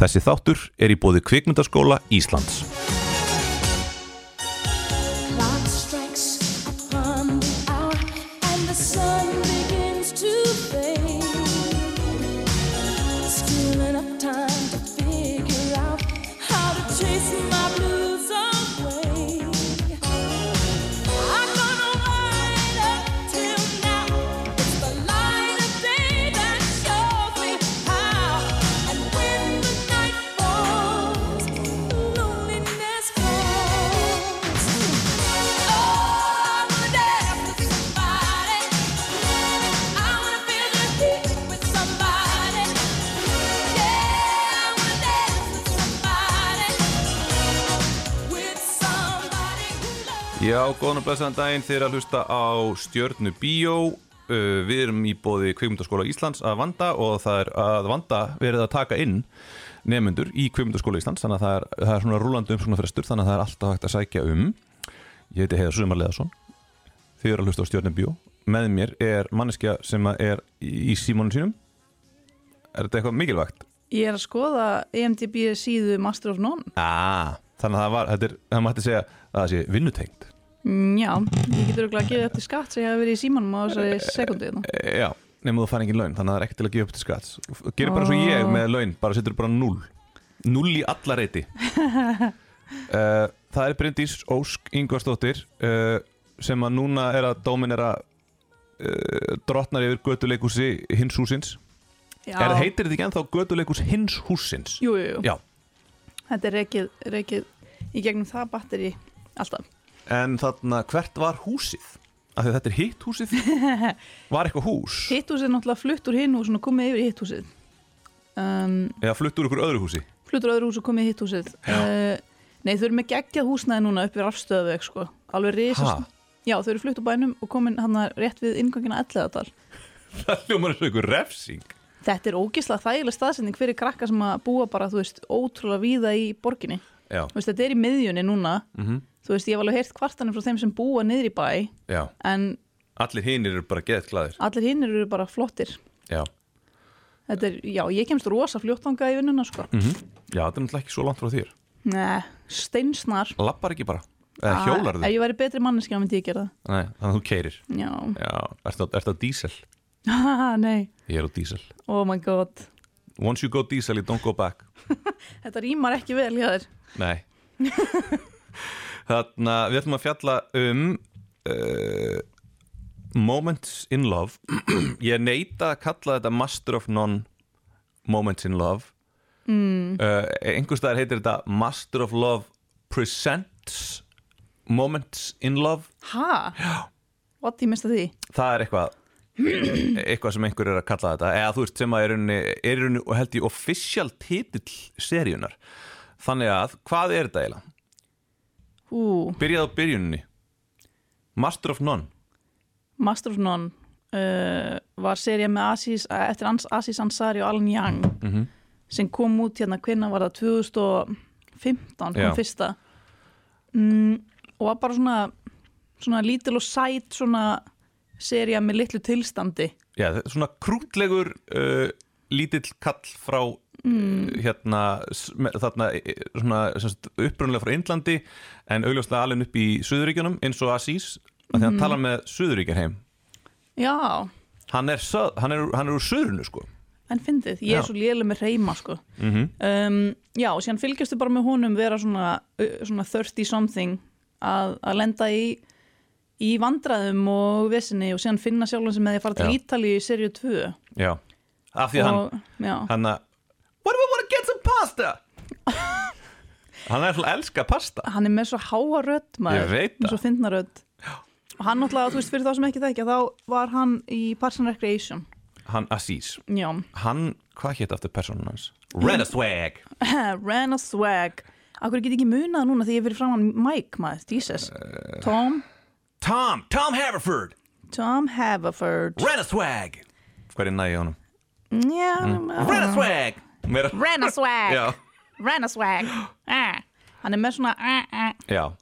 Þessi þáttur er í bóði kvikmyndaskóla Íslands. Góðan og blessaðan daginn þeir að hlusta á Stjörnu Bíó. Uh, við erum í bóði kvikmyndaskóla Íslands að vanda og það er að vanda verið að taka inn nefnendur í kvikmyndaskóla Íslands þannig að það er, það er svona rúlandi um svona frestur þannig að það er alltaf hægt að sækja um. Ég heiti Heiðar Sumar Leðarsson. Eru að hlusta á Stjörnu Bíó. Með mér er manneskja sem er í símónu sínum. Er þetta eitthvað mikilvægt? Ég er að skoða E EMDB síðu Master of None. Ah, þannig að það var, þetta er, það mætti segja að það sé vinnutengt. Já, ég getur örugglega að gefa upp til skatt sem ég hef verið í símanum á þessari sekundi hérna. E, Já, nema þú fær engin laun, þannig að það er ekki til að gefa upp til skatts Gerir bara svo ég með laun, bara setur bara null Null í alla reyti uh, Það er Bryndís Ósk Ingvarsdóttir uh, sem að núna er að dóminera uh, drottnar yfir götuleikúsi hins húsins Já, er, Heitir þetta ekki ennþá götuleikús hins húsins? Jú, jú, jú. Já, Þetta er reikið í gegnum það batteri alltaf. En þarna hvert var húsið? Af því þetta er hitt húsið Var eitthvað hús? Hitthúsið er náttúrulega flutt úr hinn og komið yfir í hitthúsið. Um, Eða flutt úr ykkur öðru húsi? fluttur á öðru hús og komið í hitthúsið. Uh, nei, þau eru með geggjað húsnæði núna upp við rafstöðveg, sko. Alveg risast. Já, þau eru flutt úr bænum og komin hann rétt við inngangina elleðadal. Það hljómar eins og ykkur refsing Þetta er ógislega þægileg staðsending fyrir krakka sem að búa bara, þú veist, ótrúlega víða í borginni. Veist, þetta er í miðjunni núna. mhm Þú veist, ég hef alveg heyrt kvartanir frá þeim sem búa niður í bæ, Já, en allir hinir eru bara geðt glæðir allir hinn eru bara flottir. Já, Þetta er, já, ég kemst rosa fljóttanga í vinnuna, sko. mm Já þetta er náttúrulega ekki svo langt frá þér Nei, steinsnar. Lappar ekki bara, eða Ah, hjólar Ef þið ég væri betri manneskja, myndi ég gera það. Nei, þannig að þú keirir Já. Já, ertu á, ertu á? Haha, nei. Ég er á dísel Oh my god. Once you go diesel, you don't go back Þetta rýmar ekki vel hjá þér. Nei Þannig að við ætlum að fjalla um uh, Moments in Love Ég neita að kalla þetta Master of None Moments in Love mm. uh, Einhvers staðar heitir þetta Master of Love Presents Moments in Love Ha? Já. What, ég mista því? Það er eitthvað eitthvað sem einhver er að kalla þetta eða þú veist sem að er í rauninni, er í og held ég official titill seríunar þannig að, hvað er þetta eiginlega? Ú, Byrjað á byrjuninni. Master of None. Master of None uh, var serið með Aziz, eftir Ans- Aziz Ansari og Alan Young Mhm. sem kom út hérna, hvenna var það? 2015 kom Já. fyrsta. Mm, og var bara svona svona lítil og sæt svona serið með litlu tilstandi. Já, svona krútlegur uh, lítill kall frá Mm. hérna þarna eh, svona semst, upprunlega frá Indlandi en augljóslega alveg upp í Suðuríkjunum eins og Aziz að því Mhm. hann talar með Suðuríkjan heim Já, hann er, hann er, hann er úr Suðurinu sko en fyndið, ég Já. er svo lélega með reyma sko mm -hmm. um, Já, og síðan fylgjastu bara með honum vera svona, svona 30 something að, að lenda í í vandræðum og vesinni og síðan finna sjálfum sem að fara til Já. Ítali í serju 2 Já, af því að hann já, hann að What do we want to get some pasta? hann er alltaf að elska pasta. Hann er með svo háa rödd maður, Ég veit með það. svo fyndna rödd. Og hann náttúrulega, þú veist, fyrir þá sem ekki þekkja þá var hann í Parks and Recreation. Hann Aziz. Já, Hann, hvað hétt aftur personun hans? Renaswag Ren og Swag. Akkur get ekki munað núna því ég fyrir fram hann Mike maður, Jesus. Eh. Tom, Tom, Tom Haverford. Tom Haverford. Renaswag Hvað er næði á honum? Já, Mm. Renaswag Meira Ren og Swag. Já, Ren og Swag. Ah. Hann er með svona ah, ah.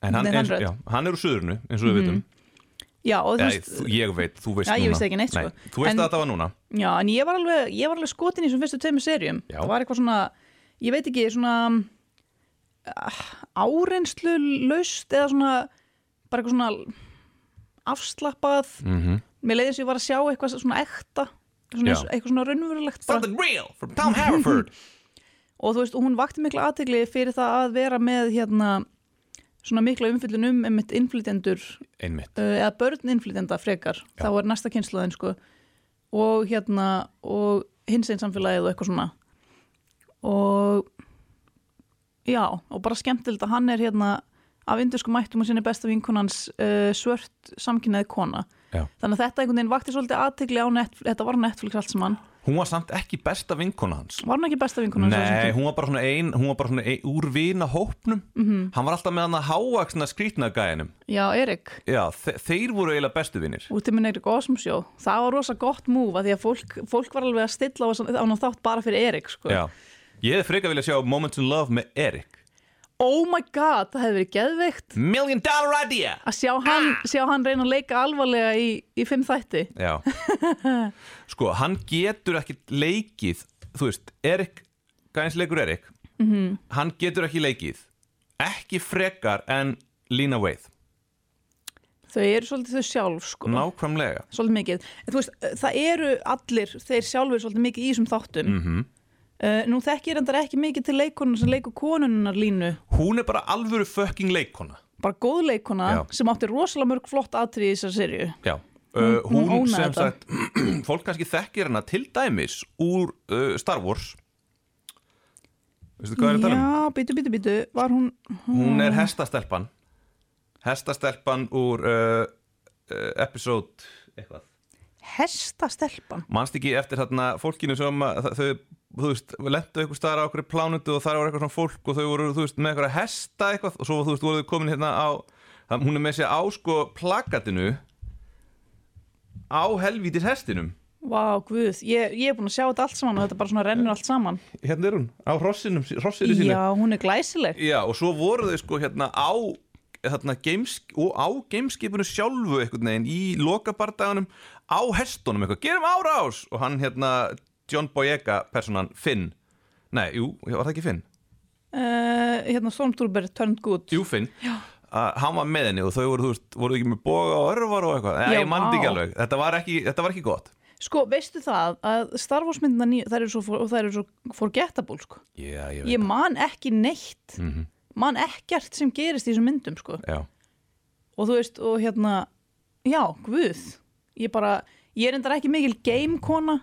En hann, eins, já, hann er úr suðurinu eins og við vitum. Já, og þú veist, ég veit, þú veist Já, ég núna. ekki neitt, sko. Þú veist En- að þetta var núna. Já, en ég var alveg, ég var alveg skotin í þessum fyrstu tveimur serjum. Það var eitthvað svona, ég veit ekki, svona uh, áreynslu laust eða svona, bara eitthvað svona afslappað. mm Mér leiði þess að ég var að sjá eitthvað svona ekta, svona, eitthvað svona raunverulegt. Something real from Tom Haverford. Og þú veist, og hún vakti mikla aðtegli fyrir það að vera með hérna svona mikla umfyllun um einmitt innflytjendur Einmitt. uh, eða börn innflytjenda frekar. Já. þá er næsta kynsluðin sko. Og hérna og hins einn samfélagið og eitthvað svona. Og já, og bara skemmtilegt að hann er hérna af indusku mættum og sinni besta vinkunans uh, svört samkynneið kona Já. þannig að þetta einhvern veginn vakti svolítið aðtegli á Netflix, þetta var Netflix allt saman. Hún var samt ekki besta vinkona hans. Var hann ekki besta vinkunans Nei, hún var bara svona ein Hún var bara svona ein, úr vina hópnum Mhm. Hann var alltaf með hann að háaksna skrýtna gæðinum já, Erik. Já, þe þeir voru eiginlega bestu vinir. Út í minn Erik Osmo sjó það var rosa gott múf að því að fólk, fólk var alveg að stilla á hann þátt bara fyrir Erik sko. Já. Ég hefði frekar vilja sjá Moments in Love með Erik oh my god, það hefði verið geðveikt. Million dollar idea. Að sjá hann, sjá hann reyna að leika alvarlega í, í fimm þætti. Já. Sko, hann getur ekki leikið Þú veist, Erik Gæns leikur Erik -hmm. Hann getur ekki leikið Ekki frekar en Lina Waith þau eru svolítið þau sjálf sko. Nákvæmlega. Svolítið mikið, en þú veist, það eru allir þeir sjálfur svolítið mikið í þessum þáttum. Mm Mhm. nú þekki ég reyndar ekki mikið til leikonun sem leikur konunnar línu. Hún er bara alvöru fucking leikona bara góð leikona Já. sem átti rosalega mörg flott atrið í þessar serju Já. Uh, Hún- hún hún, sem þetta. sagt fólk kannski þekkir hana til dæmis úr uh, Star Wars. Veistu hvað er tala um? já, býtu, býtu, býtu, var hún hún er hestastelpan. Hestastelpan úr uh, uh, episode eitthvað. Hestastelpan? Manst ekki eftir þarna fólkinu sem þau þú veist, lendu eitthvað staðar á okkur plánutu og þar var eitthvað svona fólk og þau voru, þú veist, með eitthvað hesta eitthvað og svo, þú veist, voru þau komin hérna á það, hún er með sér á, sko, plakatinu á helvítis hestinum. Vá, guð, ég, ég er búin að sjá þetta allt saman og þetta bara svona rennur allt saman. Hérna er hún, á hrossinum, hrossinu sínu. Já, hún er glæsileg. Já, og svo voru þau sko hérna á þarna games, og á gameskipinu sjálfu einhvern veginn í lokabardaganum á hestunum eitthvað, gerum árás! Og hann hérna, John Boyega personan Finn, nei, jú, var það ekki Finn? uh, Hérna Stormtrooper turned good. Jú, Finn, uh, hann var með henni og þau voru, veist, voru ekki með boga og örvar og eitthvað, nei, Já, alveg. Þetta var ekki, þetta var ekki gott. Sko, veistu það að Star Wars myndina nýja, þær eru svo, eru svo forgettable, sko. Já, ég Ég man ekki neitt. Mhm. man ekkert sem gerist í þessum myndum, sko. Já, og þú veist, og hérna já, guð. Ég bara, ég er endar ekki mikil game-kona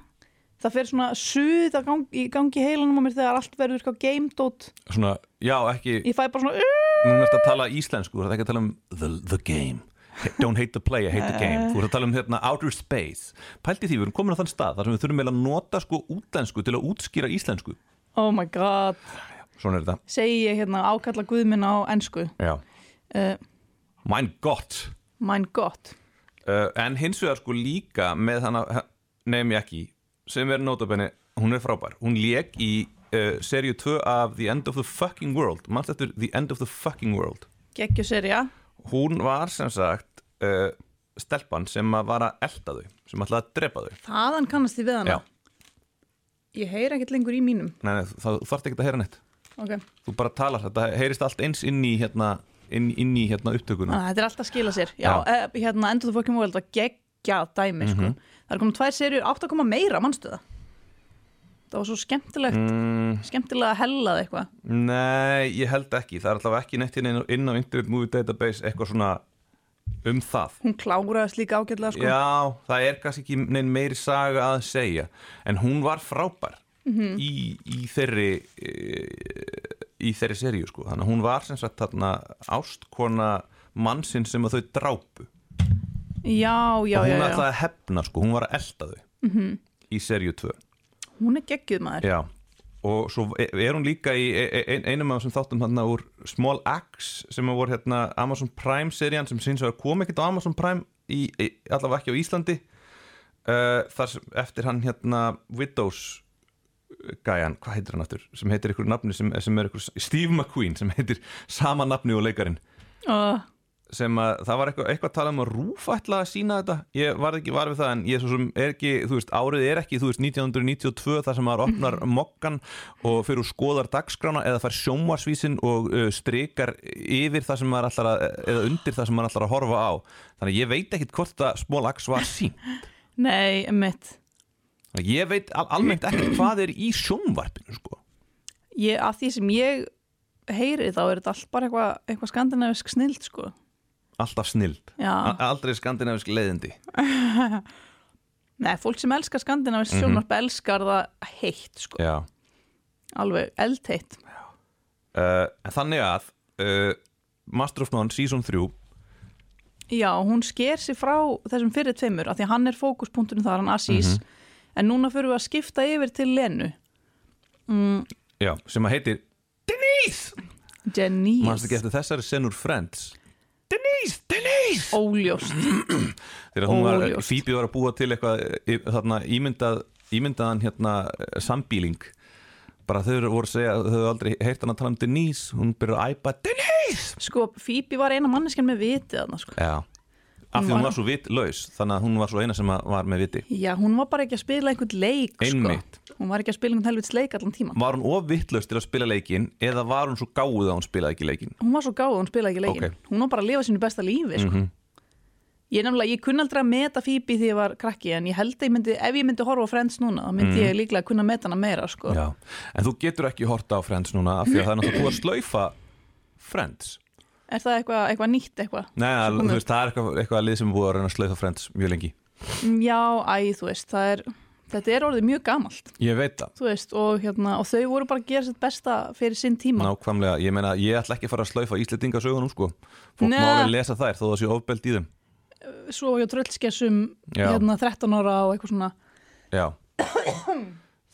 það fer svona suð að gang, í gangi heilanum á mér þegar allt verður eitthvað game-dót svona, já, ekki ég fæ bara svona. Nú ertu að tala íslensku, þú ert ekki að tala um the, the game. Don't hate the play, I hate the game. Þú ert að tala um hérna outer space. Pælti því, við erum komin á þann stað þar sem við þurfum eiginlega að nota sko útlensku til að útskýra íslensku. Oh my god, Svona er þetta. Segi ég hérna ákalla guð minn á ensku. Já. uh, Mein Gott. mein gott. Uh, En hins vegar sko líka með hana nefn ég ekki sem er notabenni, hún er frábær. Hún lék í uh, seríu 2 af The End of the Fucking World. Manst eftir The End of the Fucking World? Geggjuserja, Hún var sem sagt uh, stelpan sem að var að elda þau sem ætlaði að drepa þau. Þaðan kannast ég við hana? Já. ég heyr ekkert lengur í mínum. Nei, nei, það þarf ekki að heyra neitt. Okay. Þú bara talar, þetta heyrist allt eins inn í hérna, inn, inn í hérna upptökuna. Ah, þetta er alltaf að skila sér. Já, Já. Uh, hérna End of the Fucking World var geggjað dæmi sko. Það er komið tvær serjur, átt að koma meira mannstu það? Það var svo skemmtilegt mm, skemmtilega hellað eitthvað. Nei, ég held ekki. Það er alltaf ekki neitt inn, inn á Internet Movie Database eitthvað svona um það. Hún kláraðist líka ágætlega sko. Já, það er kannski ekki neinn meiri saga að segja En hún var frábær í, í þeirri e, í þeirri seríu sko. Þannig að hún var sem sagt þarna ástkona mannsinn sem að þau drápu já, já, og hún já. ætlaði að hefna sko, hún var að elda þau. -hmm. í seríu 2 hún er geggjuð maður. Já, og svo e- er hún líka í e- e- einum af þessum þáttum hérna úr Small Axe sem að voru hérna Amazon Prime serían sem síns að kom ekkert á Amazon Prime í, í, allavega ekki á Íslandi. Uh, þar sem eftir hann hérna Widows gæjan, hvað heitir hann aftur? Sem heitir ykkur nafni sem, sem er ykkur Steve McQueen sem heitir sama nafni og leikarin uh, sem að það var eitthvað, eitthvað að tala um að Rúf ætla að sína þetta. Ég var ekki var við það en ég svo sem er ekki þú veist, árið er ekki, þú veist, 1992 þar sem maður opnar mokkan og fyrir og skoðar dagskrána eða fær sjónvarsvísin og uh, strikar yfir það sem maður ætlar að eða undir það sem maður ætlar að horfa á. Þannig að ég veit ekkit hvort það smólags var sín Nei, mitt ég veit al almennt ekkert hvað er í sjónvarpinu sko. Ég, að því sem ég heyri þá er þetta allt bara eitthvað eitthva skandinavisk snild sko alltaf snild, aldrei skandinavisk leiðindi. Nei, fólk sem elskar skandinavisk mm sjónvarp elskar það heitt sko, já. Alveg eldheitt. Uh, þannig að uh, Master of None Season 3 Já, hún sker sig frá þessum fyrir tveimur af því hann er fókuspunkturinn þar, hann Asís. En núna fyrir við að skipta yfir til Lenu. Já, sem að heitir Denise! Denise, mannst ekki eftir þessari senur Friends Denise, Denise! Óljóst. Þegar hún var, Óljóst. Phoebe var að búa til eitthvað í- þarna ímyndað ímyndaðan hérna sambíling bara þau voru að segja, þau hefðu aldrei heyrt hann að tala um Denise, hún byrjar að æpa Denise! Sko, Phoebe var eina manneskjan með vitið þarna sko. já, af því hún var svo vitlaus þannig að hún var svo eina sem að- var með viti Já, hún var bara ekki að spila einhvern leik sko. Hún var ekki að spila einhvern helvits leik allan tíma var hún of vitlaus til að spila leikin eða var hún svo gáð að hún spilaði ekki leikin Hún var svo gáð, hún spilaði ekki leikin Ok. Mhm. Hún var bara að lifa sínu besta lífi sko. Ég nefnilega, ég kunni aldrei að meta Phoebe því ég var krakki en ég held að ég myndi, ef ég myndi horfa á Friends núna þá myndi ég líklega að kunna meta hana meira sko. En þú getur ekki horta á Friends núna er það eitthvað eitthva nýtt eitthvað? Nei, að, veist, það er eitthvað, eitthvað lið sem búið að reyna að slaufa Friends mjög lengi. Mm, Já, æ, þú veist, það er þetta er orðið mjög gamalt. Ég veit það, þú veist, og, hérna, og þau voru bara að gera sitt besta fyrir sinn tíma. Nákvæmlega Ég meina, ég ætla ekki að fara að slaufa Íslendingasögunum sko. Fólk má vel lesa þær þó það sé ofbeld í þeim. Svo hjá tröllskessum hérna 13 ára og eitthvað svona. Já.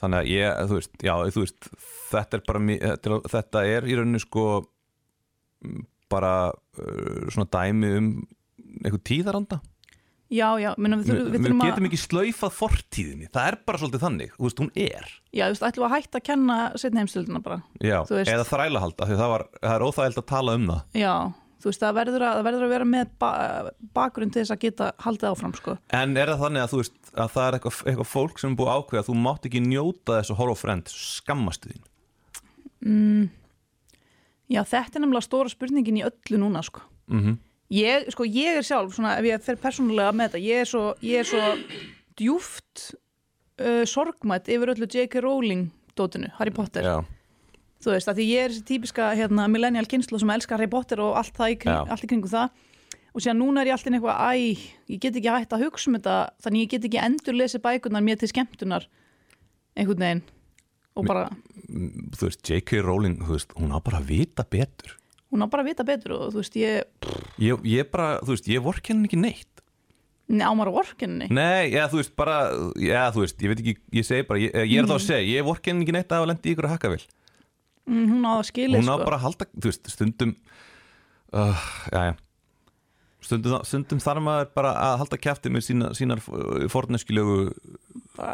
Þannig að ég, þú veist, já, þú veist Þetta er bara, þetta er, í rauninni sko bara uh, svona dæmi um eitthvað tíðaranda? Já, já, minna, við, Við, þurfum- við, getum ekki slaufað fortíðinni. Það er bara svolítið þannig, þú veist, hún er. Já, þú veist, ætlum að hætta að kenna setni heimstöldina bara Já, eða þrælahalda því það, var, það er óþægild að tala um það. Já, þú veist, það verður að, það verður að vera með ba bakgrunn til þess að geta haldið áfram sko. En er það þannig að þú veist að það er eitthvað, eitthvað fólk sem er búið að ákveða að þú mátt ekki njóta þess að horfa frend skammastu þín já, þetta er nefnilega stóra spurningin í öllu núna sko. mm ég, sko, ég er sjálf, svona, ef ég fer persónulega með þetta, ég er svo, ég er svo djúft uh, sorgmætt yfir öllu J.K. Rowling dótinu, Harry Potter. Já, þú veist, að því ég er þessi típiska hérna, millennial kynslu sem elskar Harry Potter og allt, það í kring, allt í kringum það. Og síðan núna er ég alltaf eitthvað æ, ég get ekki hægt að hugsa um þetta þannig ég get ekki endur lesið bækurnar mér til skemmtunar einhvern veginn og bara, Mm, þú veist, J.K. Rowling þú veist, hún á bara að vita betur. Hún á bara að vita betur og þú veist, ég Ég, ég bara, þú veist, ég vork henni ekki neitt. Námar á orkinni Nei, já, þú veist, bara, já, þú veist, ég veit ekki, ég segi bara, ég, ég er þá að segja, ég vork henni ekki neitt að hafa lendi í ykkur að hakka vel mm, hún á það skilið Hún á sko. bara að halda, þú veist, stundum, uh, já, já, stundum, stundum þarf maður bara að halda kæfti með sína, sínar forneskilegu Bara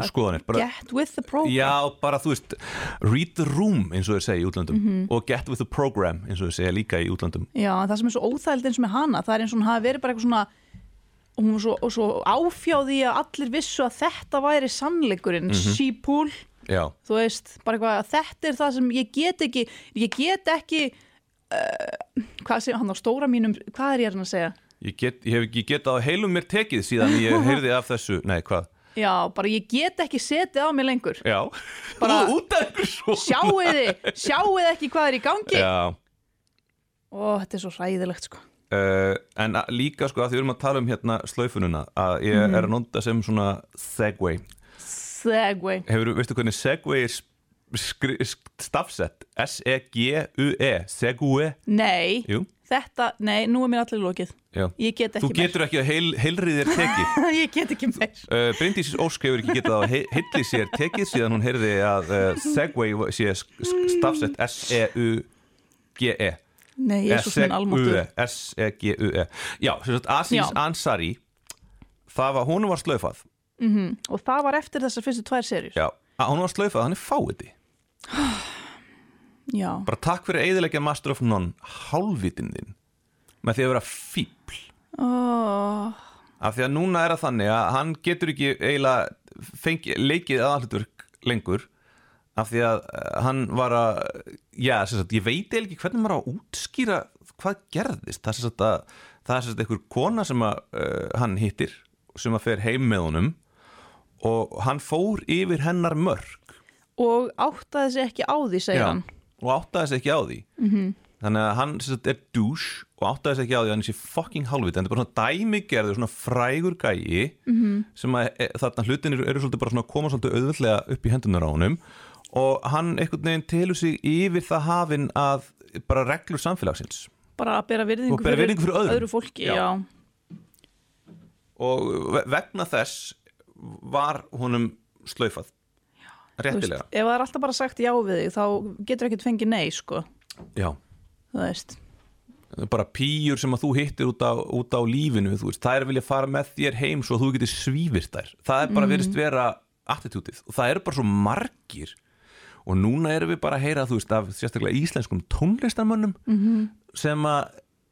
skoðanir. Bara, get with the program Já, bara þú veist read the room eins og þeir segja í útlandum og get with the program eins og þeir segja líka í útlandum Já, en það sem er svo óþægild eins og með hana það er eins og hún hafi verið bara eitthvað svona og hún var svo, og svo áfjáði að allir vissu að þetta væri sannleikurinn mm Mhm. sípúl, þú veist bara eitthvað að þetta er það sem ég get ekki ég get ekki uh, hvað segja hann á stóra mínum hvað er ég að segja? ég, get, ég hef ekki getað á heilum mér tekið síðan ég heyrði af þessu Nei, hvað? Já, bara ég get ekki setið á mig lengur. Já, Bara- út af einhver svo. sjáuði, sjáuði ekki hvað er í gangi? Já, og þetta er svo hræðilegt sko. Uh, en að, líka sko að því við erum að tala um hérna slaufununa að ég Mhm. er að nota sem svona segway. Segway. Veistu hvernig segway er stafsett? S-E-G-U-E. Segway Nei, Jú, þetta, nei, nú er mér allir lokið. Já. Ég get ekki Þú getur ekki að heil, heilrið þér tekið. Meir Ég get ekki meir. Uh, Bryndís Ósk hefur ekki getað að he- heilli sér tekið síðan hún heyrði að uh, Segway sé stafsett S-E-U-G-E Nei, Jésús minn almáttur S-E-G-U-E Já, sem sagt Já. Ansari það var, hún var slaufað. Og það var eftir þessar fyrstu tvær serjur Já, hún var slaufað, hann er fáiði Já, bara takk fyrir eiðilegja Master of None hálfvitin þinn með því að vera fíbl oh, af því að núna er það þannig að hann getur ekki eiginlega fengi, leikið aðalhutverk lengur af því að eh, hann var að já, sagt, ég veit eiginlega ekki hvernig maður á að útskýra hvað gerðist. Það er sem sagt að það er sem sagt einhver kona sem að uh, hann hittir sem að fer heim með honum og hann fór yfir hennar mörg og áttaði sig ekki á því, segir hann og áttaði sig ekki á því -hmm. þannig að hann sagt, er douche og áttaði sig ekki á því að hann sé fucking halvvit en þetta er bara svona dæmigerður, svona frægur gæi -hmm. sem að e, þarna hlutin eru, eru svolítið bara svona að koma svolítið auðvöldlega upp í hendunar á honum og hann einhvern veginn telur sig yfir það hafin að bara reglur samfélagsins bara að bera virðingu, bera virðingu fyrir öðrum. öðru fólki Já. já. og ve- vegna þess var honum slaufað Þú veist, réttilega. ef það er alltaf bara sagt já við þig þá getur ekkert fengið nei sko. Já. Þú veist. Bara pýjur sem að þú hittir út á, út á lífinu, þú veist, það er vilja fara með þér heim svo að þú getur svífirt þær. Það er bara verið vera attitútið. Og það eru bara svo margir. Og núna erum við bara að heyra, þú veist, af sérstaklega íslenskum tónlistarmönnum -hmm. sem að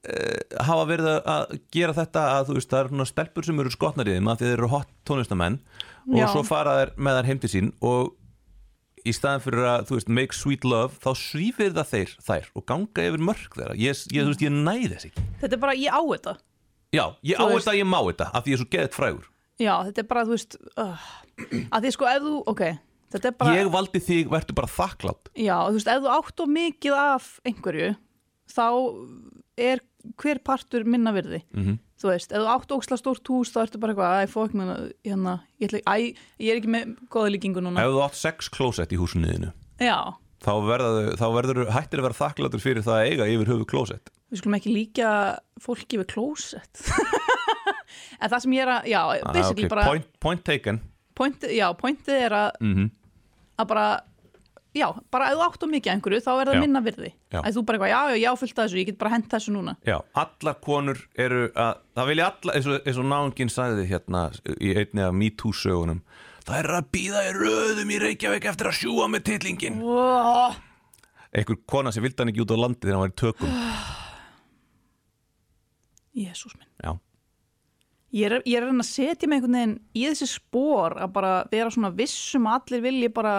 uh, hafa verið að- að gera þetta að þú veist, það eru stelpur sem eru skotnar í þeim að þeir eru hot tónlistarmenn. Og Já. svo fara þær með þær heim til sín og í staðan fyrir að, þú veist, make sweet love þá svífir það þeir, þær og ganga yfir mörg þeirra, ég, ég, þú veist, ég næði þess ekki. Þetta er bara, ég á þetta. Já, ég á þetta, ég má þetta af því ég er svo geðið frægur já, þetta er bara, þú veist uh, að því sko, ef þú, ok þetta er bara, Ég valdi þig, verður bara þakklátt já, þú veist, ef þú átt of mikið af einhverju þá er hver partur minna virði. Mhm. Þú veist, ef þú átt óksla stórt hús þá ertu bara eitthvað, æ, fók mér hérna, ég, ætla, æ, ég er ekki með góða líkingu núna. Ef þú átt sex klósett í húsinu þínu já, þá verður, þá verður hættir að vera þakkláttur fyrir það að eiga yfir höfu klósett. Við skulum ekki líka fólki við klósett. En það sem ég er að, já, basically bara point, point taken. Pointið, já, pointið er að, mm að bara já, bara ef þú átt of mikið einhverju þá er það Já. minna virði. Já. að þú bara eitthvað, já, já, já, fullt af þessu, ég get bara hent þessu núna. Já, allar konur eru að það vilja allar, eins og, eins og náungin sagði hérna í einni af MeToo sögunum Það er að býða í röðum í Reykjavík eftir að sjúa með tillingin. Oh, Einhver kona sem vildi hann ekki út á landi þegar hann var í tökum. Jésús minn. Já, ég er, ég er að að setja mig einhvern veginn í þessi spór að bara vera svona vissum að allir vilji bara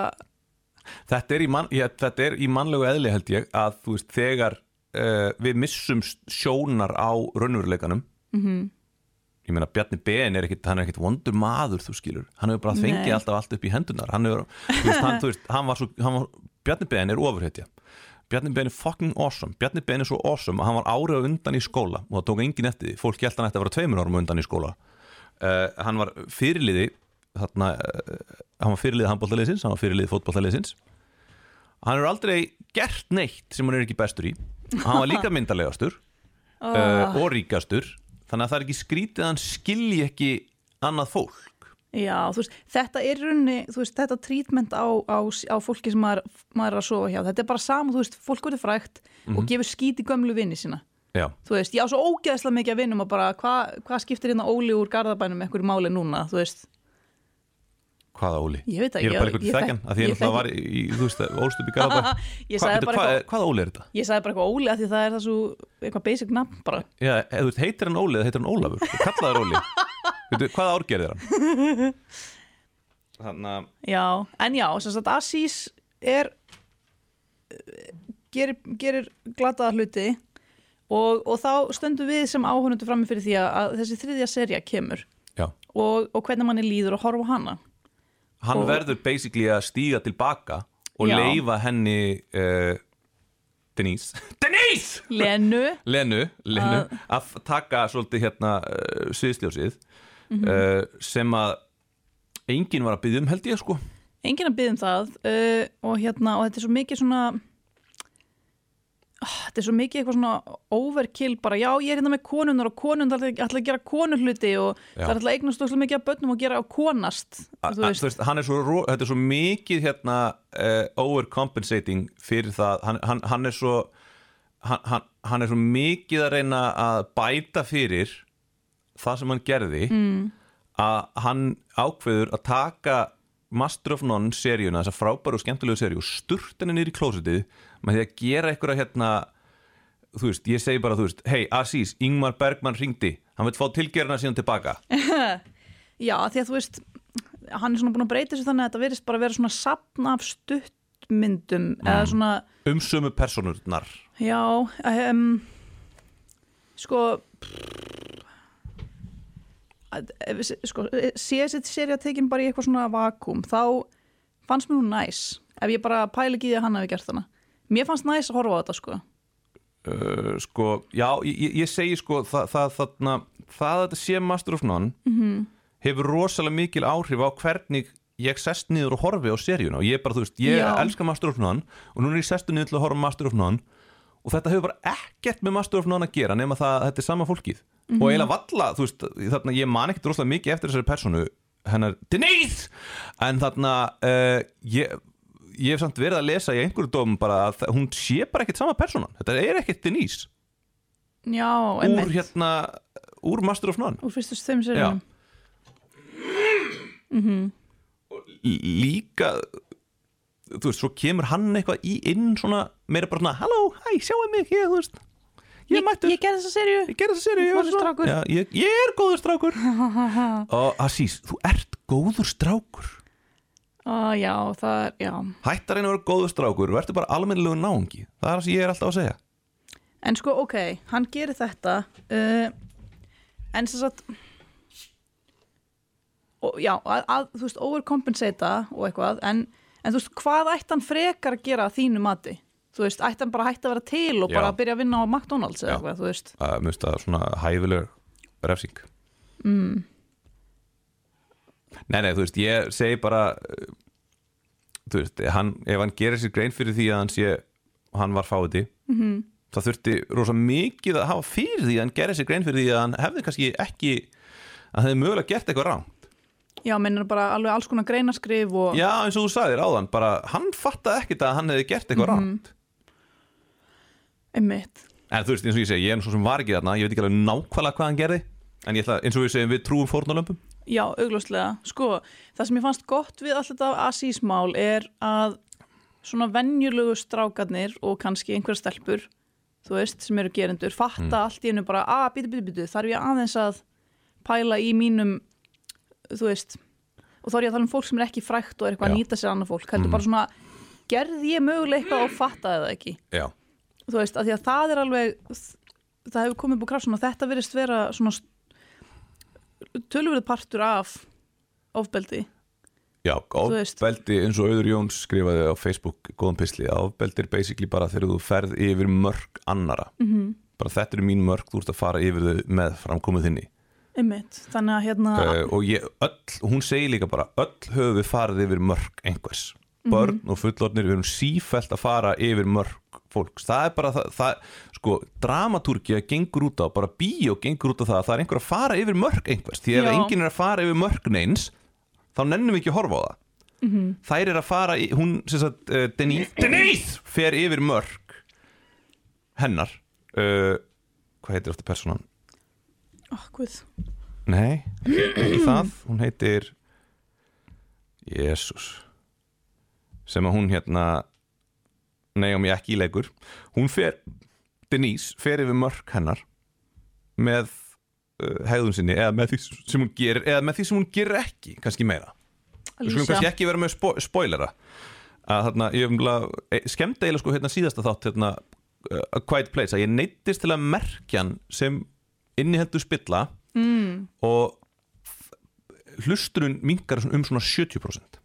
þetta er í, man, ég, þetta er í mannlegu eðli held ég að þú veist þegar uh, við missum sjónar á raunveruleikanum Mhm. -hmm. ég meina Bjarni Ben er ekkit, hann er ekkit vondur maður þú skilur, hann hefur bara fengið Nei. alltaf allt upp í hendunar hann hefur, þú veist, hann, þú veist, hann var svo hann var, Bjarni Ben er ofurhetja Bjarni Ben er fucking awesome, Bjarni Ben er svo awesome að hann var árið undan í skóla og það tók engin eftir því, fólk held hann eftir að vera tveimur árum undan í skóla uh, hann var fyrirliði þarna, uh, hann var fyrirliði handbóltaliðsins, hann var fyrirliði fótbóltaliðsins hann er aldrei gert neitt sem hann er ekki bestur í. Hann var líka myndalegastur uh, og ríkastur þannig að það er ekki skrítið að hann skilji ekki annað fólk. Já, þú veist, þetta er þú veist, þetta trítment á, á, á fólki sem maður, maður er að sofa hjá, þetta er bara sama, þú veist, fólk verður frægt og gefur skít í gömlu vinni sína. Já, þú veist, ég á svo ógeðslega mikið að vinnum og bara, hvað hva skiptir hérna Óli úr Garðabænum með einhverju máli núna, þú veist hvaða Óli? Ég veit það, ég er bara einhvern ég þekkjan þekk- að því náttúrulega þekki- var í, þú veist, ólst upp í Garabæ Ég sagði bara hvað, eitthvað- hvaða Óli er þetta? ég sagði bara eitthvað Óli að því það er það svo eitthvað basic nafn bara Já, eða, þú veist, heitir hann Óli eða heitir hann Ólafur? Kallaður Óli Veitu, hvaða árgerðir hann? Þannig að Já, en já, sem sagt Asís er gerir, gerir glataða hluti og, og þá stöndum við sem áhörnundu frammi fyrir því að, að þessi þriðja serja kemur Já, og, og hvernig manni líður og horfa á hana hann Og- verður basically að stíga tilbaka og Já. leifa henni uh, Denise Denise! Lenu, Lenu, Lenu Að- að taka svolítið hérna uh, sviðsljósið Mhm. uh, sem að enginn var að byggja um held ég sko enginn að byggja um það uh, og hérna, og þetta er svo mikið svona þetta er svo mikið eitthvað svona overkill bara, já, ég er hérna með konunar og konundar ætla að gera konurhluti og Já. það er alltaf eignast svo mikið að börnum og gera á konast A- þú veist, þú veist, er svo, þetta er svo mikið hérna uh, overcompensating fyrir það, hann, hann, hann er svo hann, hann, hann er svo mikið að reyna að bæta fyrir það sem hann gerði mm. að hann ákveður að taka Master of None seríuna, þessa frábæru og skemmtilegu seríu og sturt henni í klósitið með því að gera einhverja hérna þú veist, ég segi bara, þú veist hei, Asís, Ingmar Bergmann ringdi hann vil fá tilgerina síðan tilbaka Já, því að þú veist hann er svona búin að breyta sér þannig að þetta verðist bara vera svona sapn af stuttmyndum eða svona, um sömu personurnar já um, sko að- við- sko, sé þessi serið tekin bara í eitthvað svona vakum þá fannst mér hún næs ef ég bara pæla ekki því að hann hafi gert hana mér fannst næs að horfa á þetta sko. Uh, sko, já, ég, ég- segi sko það, það, þarna, það að þetta sé Master of None -hmm. hefur rosalega mikil áhrif á hvernig ég sest niður og horfi á seríuna. Og ég bara, þú veist, ég Já. elska Master of None og núna er ég sestu niður til að horfa Master of None og þetta hefur bara ekkert með Master of None að gera nema það að þetta er sama fólkið. Og eiginlega valla, þú veist, þarna ég man ekkert rosalega mikið eftir þessari personu hennar Denise! En þarna uh, ég, ég hef samt verið að lesa í einhverju dómum bara að hún sé bara ekkert sama personan þetta er ekkert Denise. Já, úr einmitt, hérna úr Master of None. Úr fyrstu þeim Já. serið L- líka þú veist, svo kemur hann eitthvað í inn svona, meira bara svona halló, hæ, sjáu mig, ég, þú veist ég, ég, mættur, ég gerði þessa ég gerði þessa séri Góður strákur. Já, ég, ég er góður strákur. Og Asís, þú ert góður strákur ah, já, það er, já hættar einu að vera góður strákur, verður bara almennilegu náungi, það er það sem ég er alltaf að segja En sko, ok, hann gerir þetta uh, en sem sagt og, já, að, að, þú veist, overcompensata og eitthvað, en, en þú veist, hvað ætti hann frekar að gera að þínu mati? Þú veist, ætti hann bara að hætta að vera til og Já. bara að byrja að vinna á McDonalds eða Já. eitthvað, þú veist að mjög það svona hæfileg refsing mm, Nei, nei, þú veist, ég segi bara uh, þú veist, hann, ef hann gerir sér grein fyrir því að hann sé hann var fáiði mm -hmm. það þurfti rosa mikið að hafa fyrir því að hann gerir sér grein fyrir því að hann hefði kannski ekki að hann hefði mögulega gert eitthvað rám Já, mennir bara alveg alls konar greinaskrif og Já, eins og þú sagðir áðan, bara hann fattaði ekkit að hann hefði gert eitthvað mm Mhm. einmitt En þú veist, eins og ég segi, ég er svo sem var ekki þarna ég veit ekki alveg nákvæmlega hvað hann gerði en ég ætla, eins og við segjum, við trúum fórnalömpum Já, augljóslega. Sko, það sem ég fannst gott við alltaf þetta Asís-mál er að svona venjulegu strákarnir og kannski einhver stelpur, þú veist, sem eru gerendur, fatta allt í hennu bara, að, býtu, býtu, býtu, þarf ég aðeins að pæla í mínum, þú veist, og þá er ég að tala um fólk sem er ekki frækt og er eitthvað Já. að nýta sér annað fólk, heldur bara svona, gerði ég mögulega eitthvað og fattaði það ekki. Já, Þú veist, að því að það er alveg, það hefur komið búið krafsuna, þetta virðist vera svona tölvöruð partur af ofbeldi. já, ofbeldi eins og Auður Jóns skrifaði á Facebook góðan pisli, ofbeldi er basically bara þegar þú ferð yfir mörg annara Mhm. -hmm. bara þetta eru mín mörg, þú ert að fara yfir þau með framkomið þinni Einmitt, þannig að hérna uh, og ég, öll, hún segir líka bara öll höfum við farið yfir mörg einhvers börn og fullornir við erum sífælt að fara yfir mörg fólks, það er bara það, það sko, dramatúrkja gengur út á bara bíó gengur út á það að það er einhver að fara yfir mörg einhvers, því ef enginn er að fara yfir mörg neins, þá nennum við ekki að horfa á það. Þær er að fara í, hún, sem sagt, uh, Denise Denise! fer yfir mörg hennar uh, hvað heitir eftir personan? oh, Guð. Nei, ekki það. Hún heitir Jésús sem að hún hérna Ég ekki í leikur. Hún fer, Denise fer yfir mörk hennar með uh, hegðun sinni eða með því sem hún gerir eða með því sem hún gerir ekki, kannski meira. Við skulum kannski ekki vera með spo spoilera. Að þarna, ég hef skemmt eiginlega sko hérna síðasta þátt hérna, uh, A Quiet Place að ég neittist til að merkja hann sem inniheldur spilla mm. og hlusturinn minkar um svona 70%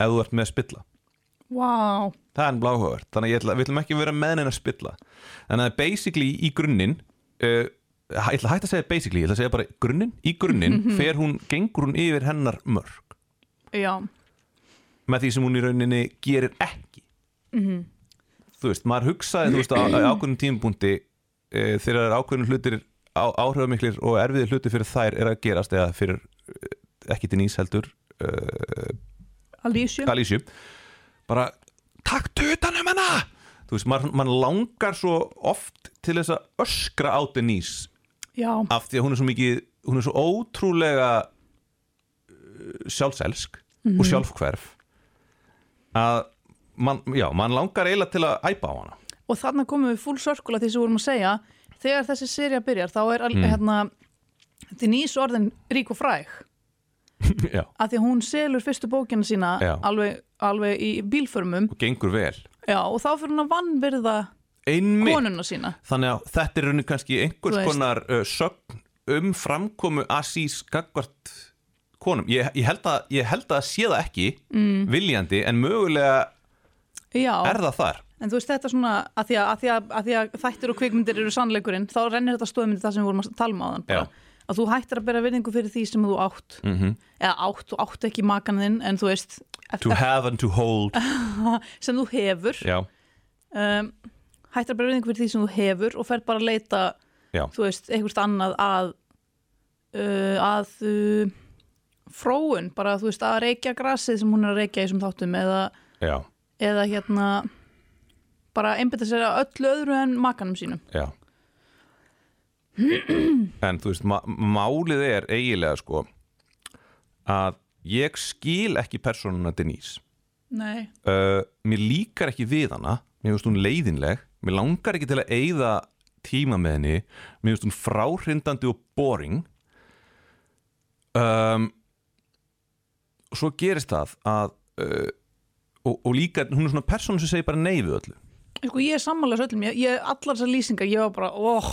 ef þú ert með spilla. Vá, það er bláhugavert, þannig að ætla, við ætlum ekki að vera með neina spilla. Þannig að basically í grunninn uh, ég ætla að hætta að segja basically, ég ætla að segja bara grunninn, í grunninn fer hún, gengur hún yfir hennar mörg já, með því sem hún í rauninni gerir ekki. Þú veist, maður hugsaði þú veist, á, á ákveðnum tímapunkti e, þegar ákveðnum hlutir á, áhrifamiklir og erfiðir hlutir fyrir þær er að gerast eða fyrir eh, ekki til nýs heldur uh, Alísju Galísju bara takk tutan um hana þú veist, maður, maður langar svo oft til þess að öskra á Denise Já, af því að hún er svo mikið hún er svo ótrúlega uh, sjálfselsk Mhm. og sjálfhverf að man, já, mann langar eiginlega til að æpa á hana og þarna komum við full circle að því sem við vorum að segja þegar þessi serja byrjar þá er Mm. mm. hérna Denise orðin rík og fræg Já, að því að hún selur fyrstu bókina sína Já. alveg, alveg í bílförmum. Og gengur vel. Já, og þá fyrir hún að vannvirða Einmitt, konuna sína. Þannig að þetta er raunin kannski einhvers konar uh, sögn um framkomu Asís gagvart konum. Ég, ég, held að, ég held að sé það ekki mm. viljandi en mögulega já, er það þar. En þú veist þetta svona að því að, að, því að, að, því að þættir og kvikmyndir eru sannleikurinn þá rennir þetta stóðmyndi það sem við vorum að tala um áðan bara. Að þú hættir að bera virðingu fyrir því sem þú átt. Mm -hmm. eða átt, þú átt ekki makaninn en þú veist To have and to hold. sem þú hefur. Um, hættir að bera virðingu fyrir því sem þú hefur og fer bara að leita já, þú veist, einhvert annað að uh, að uh, fróun, bara þú veist að reykja grasið sem hún er að reykja í þessum þáttum eða, eða hérna bara einbytta sér að öllu öðru en makanum sínum. Já En þú veist, málið er eiginlega sko að ég skil ekki persónuna Denise. Nei, uh, mér líkar ekki við hana. Mér finnst hún leiðinleg. Mér langar ekki til að eyða tíma með henni. Mér finnst hún fráhrindandi og boring. Um, svo gerist það að uh, og, og líka hún er svona persónu sem segir bara nei við öllu. Sko ég er sammála öllum, ég, ég allar þessar lýsingar, ég var bara, óh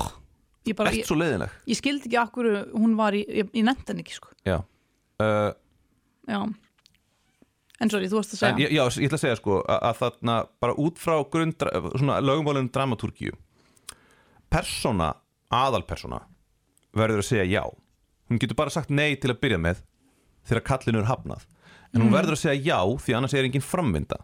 ég bara, ég, svo leiðinleg? ég skildi ekki akkur hún var í, ég, ég nefndi henni ekki sko. Já. Uh, já. En sorry, þú varst að segja. En, ég- já, ég ætla að segja sko að, að þarna bara út frá grunn svona lögumálum dramatúrkíu persóna, aðalpersóna verður að segja já. Hún getur bara sagt nei til að byrja með þegar kallinu er hafnað. En hún verður að segja já því annars er engin framvinda.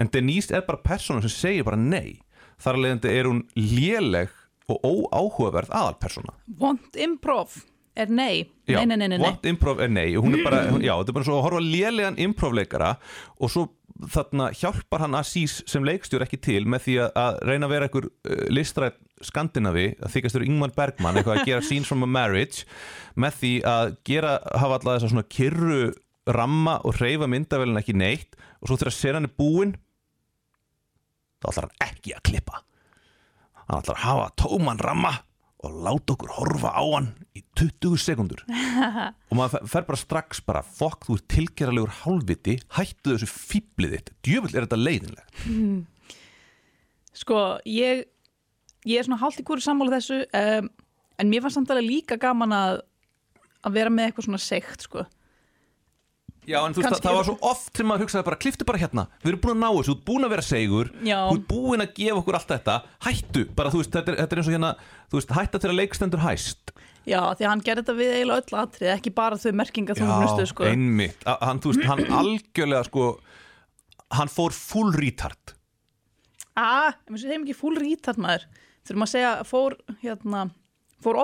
En Denise er bara persóna sem segir bara nei. Þar að leiðandi er hún léleg og óáhugaverð aðalpersóna. Want improv er nei, Já, nei, nei, nei, nei. Want improv er nei. Hún er bara, hún, já, þetta er bara svo að horfa lélegan improvleikara og svo þarna hjálpar hann Asís sem leikstjór ekki til með því að, að reyna að vera einhver uh, listrætt skandinavi að þykast þurr Ingmar Bergman eitthvað að gera scenes from a marriage með því að gera, hafa alltaf þessa svona kyrru ramma og hreyfa myndavélina ekki neitt og svo þegar senan er búin þá ætlar hann ekki að klippa hann ætlar að hafa tóman ramma og láta okkur horfa á hann í 20 sekundur og maður fer- bara strax bara fokk þú ert tilgeralegur hálfviti hættu þessu fýblið þitt. Djöfull er þetta leiðinlegt. Sko, ég, ég er svona hálft í hverju sammála þessu um, en mér fannst samt alveg líka gaman að, að vera með eitthvað svona seikt, sko. Já, en þú veist, það, það var svo oft sem maður hugsaði bara, kliftu bara hérna, við erum búin að ná þessu, þú ert búin að vera segur, Já. þú ert búin að gefa okkur allt þetta, hættu, bara þú veist, þetta er, þetta er eins og hérna, þú veist, hætta til að leikstendur hæst. Já, því hann gerði þetta við eiginlega öll atrið, ekki bara þau merkinga þú nustu, sko. einmitt, A- hann, þú veist, hann algjörlega, sko, hann fór full retard. Ah, ég með segjum ekki full retard maður. Þurfum að segja, fór, hérna, fór.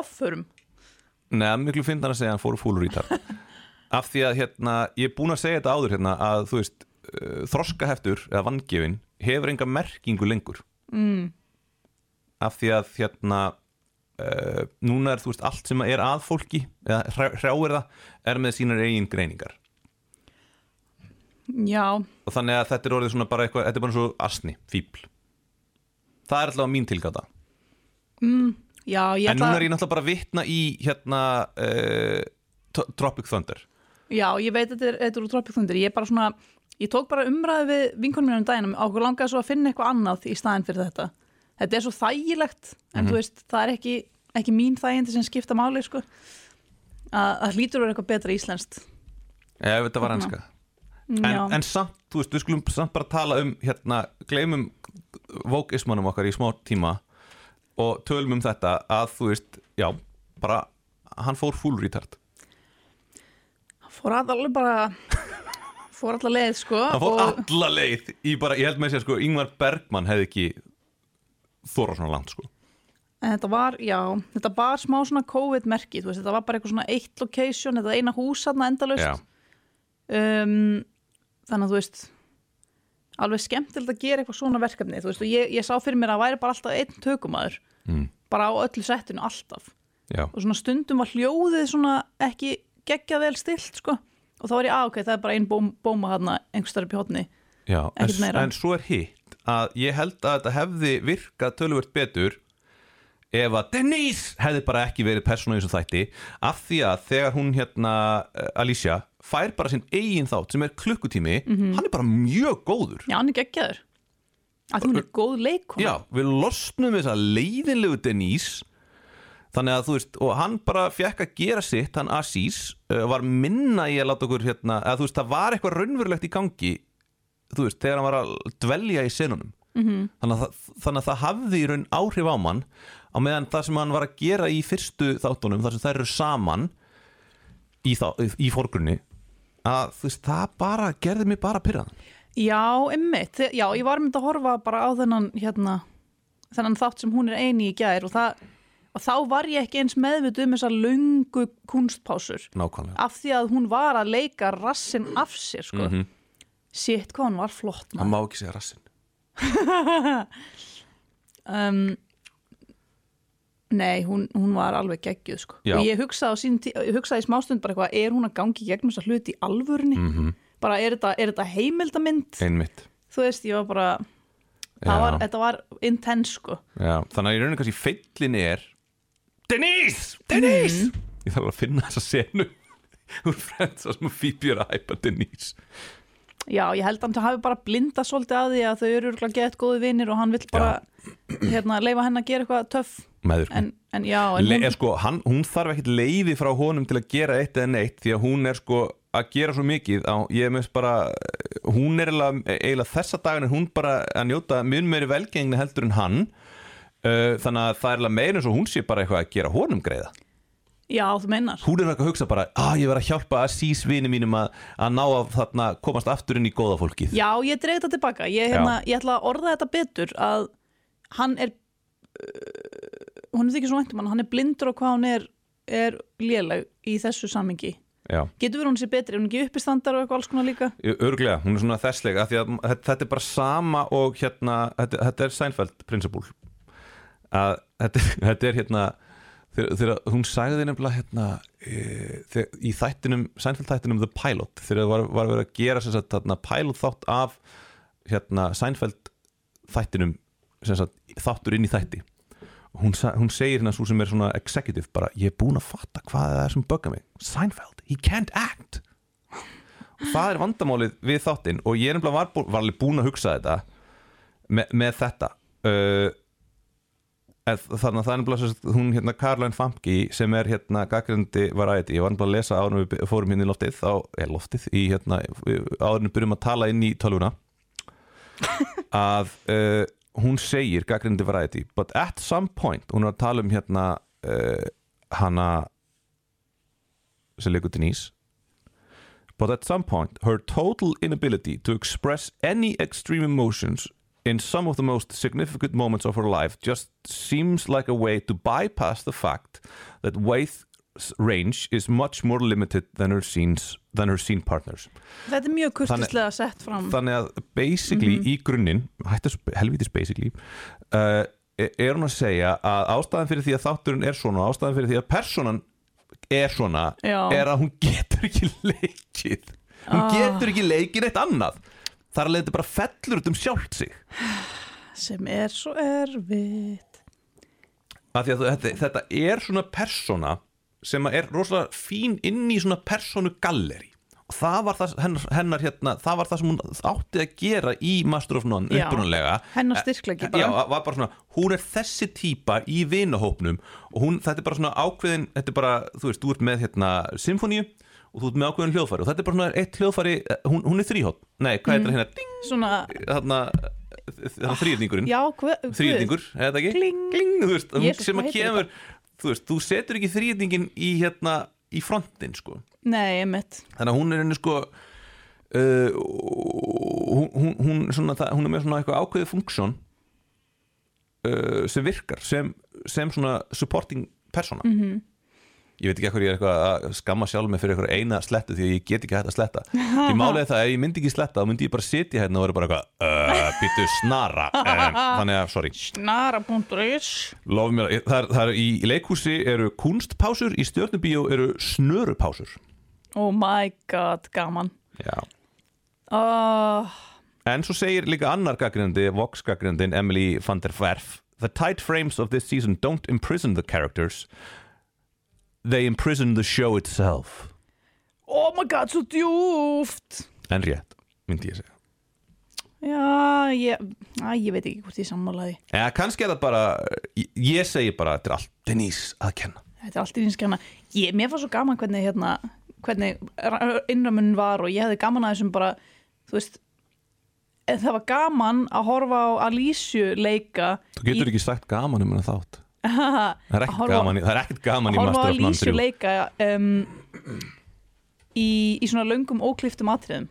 Nei, miklu finn hann að segja hann fór full retard. Af því að, hérna, ég er búin að segja þetta áður, hérna, að, þú veist, uh, þroskaheftur, eða vangefin, hefur enga merkingu lengur. Mm. af því að hérna uh, núna er þú veist allt sem er að fólki eða hrjáir það er með sínar eigin greiningar. Já, og þannig að þetta er orðið svona bara eitthvað þetta er bara svo asni, fíbl það er alltaf mín tilgáta. Já, ég en ætla, núna er ég náttúrulega bara að vitna í hérna uh, Tropic Thunder já, ég veit að þetta er, úr Tropic Thunder. Ég er bara svona, ég tók bara umræði við vinkonum mér um daginn á okkur langaði svo að finna eitthvað annað í staðin fyrir þetta. Þetta er svo þægilegt, en Mhm. þú veist, það er ekki, ekki mín þægindi sem skipta máli, sko. Að það hlýtur vera eitthvað betra íslenskt. ef þetta var Þarna. enska Já. en, en samt, þú veist, við skulum samt bara tala um hérna, gleymum vókismannum okkar í smá tíma og tölum um þetta að þú veist, já, bara hann fór full retard fór allir bara fór allar leið sko hann fór og, alla leið í bara, ég held með sér sko, Ingvar Bergman hefði ekki þóra svona langt sko en þetta var, já, þetta var smá svona COVID-merki, þú veist, þetta var bara eitthvað svona eitt location, þetta eina hús þarna endalaust Já. um, þannig að þú veist alveg skemmtilegt að gera eitthvað svona verkefni þú veist, og ég, ég sá fyrir mér að væri bara alltaf einn tökumæður, mm. bara á öllu settinu alltaf, Já. og svona stundum var hljóðið svona ekki geggja vel stilt, sko, og þá var ég að, ok, það er bara ein bóm, bóma þarna einhvers þar upp í hotni Já, en, en svo er hitt að ég held að þetta hefði virkað töluvert betur ef að Denise hefði bara ekki verið persónu í þessu þætti af því að þegar hún hérna eh, Alicia fær bara sinn eigin þátt sem er klukkutími, hann er bara mjög góður. Já, hann er geggjaður. Að hún er góð leikona Já, við losnum þessa leiðinlegu Denise Þannig að þú veist, og hann bara fekk að gera sitt, hann Aziz uh, var minna í að láta okkur hérna, að þú veist, það var eitthvað raunverulegt í gangi þú veist, þegar hann var að dvelja í senunum. -hmm. þannig, að, þannig að það hafði í raun áhrif á mann á meðan það sem hann var að gera í fyrstu þáttunum, þar sem þær eru saman í, í fórgrunni að þú veist, það bara gerði mig bara pyrraðan Já, emmitt, já, ég var myndi að horfa bara á þennan hérna, þennan þátt sem hún er eini í gær og, það, og þá var ég ekki eins meðvit um þessar löngu kunstpásur nákvæmlega af því að hún var að leika rassin af sér, sko Mhm. Sitt, hvað hún var flott hann maður. má ekki segja rassin um, Nei, hún, hún var alveg geggjuð, sko og ég hugsaði, ég hugsaði í smástund bara eitthvað, er hún að gangi gegnum þessa hluti í alvörni? Mhm. Bara, er þetta, er þetta heimildamynd? einmitt Þú veist, ég var bara var, þetta var intense, sko Já, þannig að í rauninni kannski feillin er Denise! Denise! Ég þarf að finna þessa senu. Úr Friends þar sem Phoebe er að hæpa Denise. Já, ég held að hann hafi bara blindað svolítið að því að þau eru örugglega gett góði vinnir og hann vill bara hérna, leifa henn að gera eitthvað töff. Meður en, en já, en Le, hún, sko, hann, hún þarf ekkit leiði frá honum til að gera eitt eða neitt því að hún er sko að gera svo mikið á, ég meðist bara hún er eiginlega, eiginlega þessa dagan er hún bara að njóta mun meiri velgengni heldur en hann þannig að það er eiginlega meira eins og hún sé bara eitthvað að gera honum greiða. Já, þú meinar. Hún er eitthvað að hugsa bara að ég verð að hjálpa að sís vini mínum að, að ná að þarna komast aftur inn í góða fólkið. Já, ég dreif þetta tilbaka. Ég, hérna, ég ætla að orða þetta betur að hann er uh, hún er þykir svo væntum hann hann er blindur og hvað hún er, er léleg í þessu samingi Já. Getur verið hún sé betri, er hún ekki uppistandar og eitthvað alls konar líka? Örglega, hún er svona þesslega því þetta, er bara sama og hérna, þetta, þetta er Seinfeld prinsipúl að þetta, þetta er hérna þegar, hún sagði nefnilega hérna e, í þættinum, Seinfeld þættinum The Pilot, þegar það var, var verið að gera sagt, þarna, pilot þátt af hérna Seinfeld þættinum sagt, þáttur inn í þætti. Og hún, hún segir hérna svo sem er svona executive bara, ég er búin að fatta hvað það er sem bugga mig. Seinfeld, he can't act. Og það er vandamálið við þáttinn og ég er nefnilega var, var búin að hugsa þetta með, með þetta. Uh, eð, þannig að það er sagt, hún hérna Caroline Famke sem er hérna gaggrindi variety, ég var nefnilega að lesa en við fórum hérna í loftið, þá er loftið í hérna, en við byrjum að tala inn í tölvuna að uh, hún segir gaggrindi variety, but at some point hún er að tala um hérna uh, hana sem leikur Denise But at some point, her total inability to express any extreme emotions in some of the most significant moments of her life just seems like a way to bypass the fact that Waith's range is much more limited than her scenes than her scene partners. Þetta er mjög kurtislega sett fram Þannig að basically í grunninn, hættu þessu helvítis basically, uh, er hún að segja að ástæðan fyrir því að þátturinn er svona, ástæðan fyrir því að personan er svona, Já. er að hún getur ekki leikið. Hún Ah. getur ekki leikið neitt annað. Það er að leiði bara fellur út um sjálft sig. sem er svo erfitt því að þetta, þetta er svona persona sem er rosalega fín inn í svona personu galleri. Og það var það, hennar, hennar hérna, það var það sem hún átti að gera í Master of None Já. upprunalega. Hennar styrkleiki bara. Já, var bara svona, hún er þessi típa í vinahópnum og hún, þetta er bara svona ákveðin, þetta er bara, þú veist, þú ert með hérna symfóníu og þú ert með ákveðin hljóðfæri og þetta er bara svona eitt hljóðfæri, hún, hún er þrýhótt, nei, hvað Mm. er þetta hérna, Svona, þrýðningurinn, þrýðningur, er þetta ekki? Kling. Kling, þú veist, Jesus, sem að kemur, þú veist, þú setur ekki þrýðningin í hérna, í frontin, sko. Nei, emitt Þannig að hún er henni sko uh, hún, hún, hún, svona, það, hún er með svona eitthvað ákveðið funksjón uh, sem virkar sem, sem svona supporting persona -hmm. Ég veit ekki hvað ég er eitthvað að skamma sjálf mig fyrir eitthvað eina slettu því að ég get ekki hægt að sletta. Því er það, ef ég myndi ekki sletta þá myndi ég bara sitja hérna og vera bara eitthvað uh, býtu snara. Um, þannig að, sorry. Snara.is Lof mér, það það er í leikhúsi eru kunstpásur, í stjórnubíó eru snörupásur. Oh my god, gaman. Já, oh, En svo segir líka annar gaggrindi, Vox gaggrindin Emily van der Werf The tight frames of this season don't imprison the characters They imprison the show itself. Oh my god, svo djúft En rétt, myndi ég segja. Já, ég, að, ég veit ekki hvort ég sammálaði Eða kannski er það bara Ég, ég segi bara, þetta er allt Denise að kenna. Þetta er allt í nýnskjana ég, Mér var svo gaman hvernig hérna hvernig innramun var og ég hefði gaman að þessum bara þú veist það var gaman að horfa á Alísju leika Þú getur ekki sagt gaman um hennar þátt Það er ekkert gaman, í- það er ekkert gaman í Master of None Alísju 3 leika um, í, í svona löngum ókliftum atriðum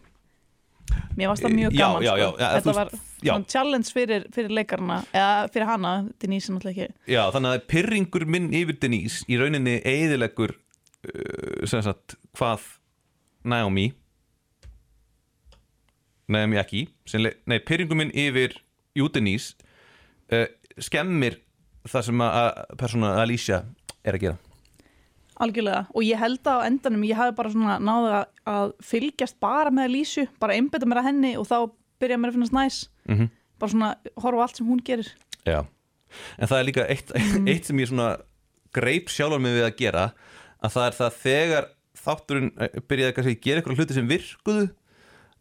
Mér varst það mjög Já, gaman já, já, sko. já, þú Þetta var já. svona challenge fyrir, fyrir leikarna eða fyrir hana, Denise náttúrulega ekki Já, þannig að pyrringur minn yfir Denise í rauninni eiðilegur uh, sem sagt, hvað Naomi Naomi ekki Nei, pyrringur minn yfir jú Denise uh, skemmir það sem að, persóna Alicia er að gera. Algjörlega, og ég held að á endanum ég hafi bara svona náða að, fylgjast bara með Lísu, bara einbeta mér að henni og þá byrja mér að finnast næs. Mm bara svona horfa allt sem hún gerir. Já, en það er líka eitt, eitt sem ég svona greip sjálfur mig við að gera að það er það þegar þátturinn eh, byrjaði kannski að gera eitthvað hluti sem virkuðu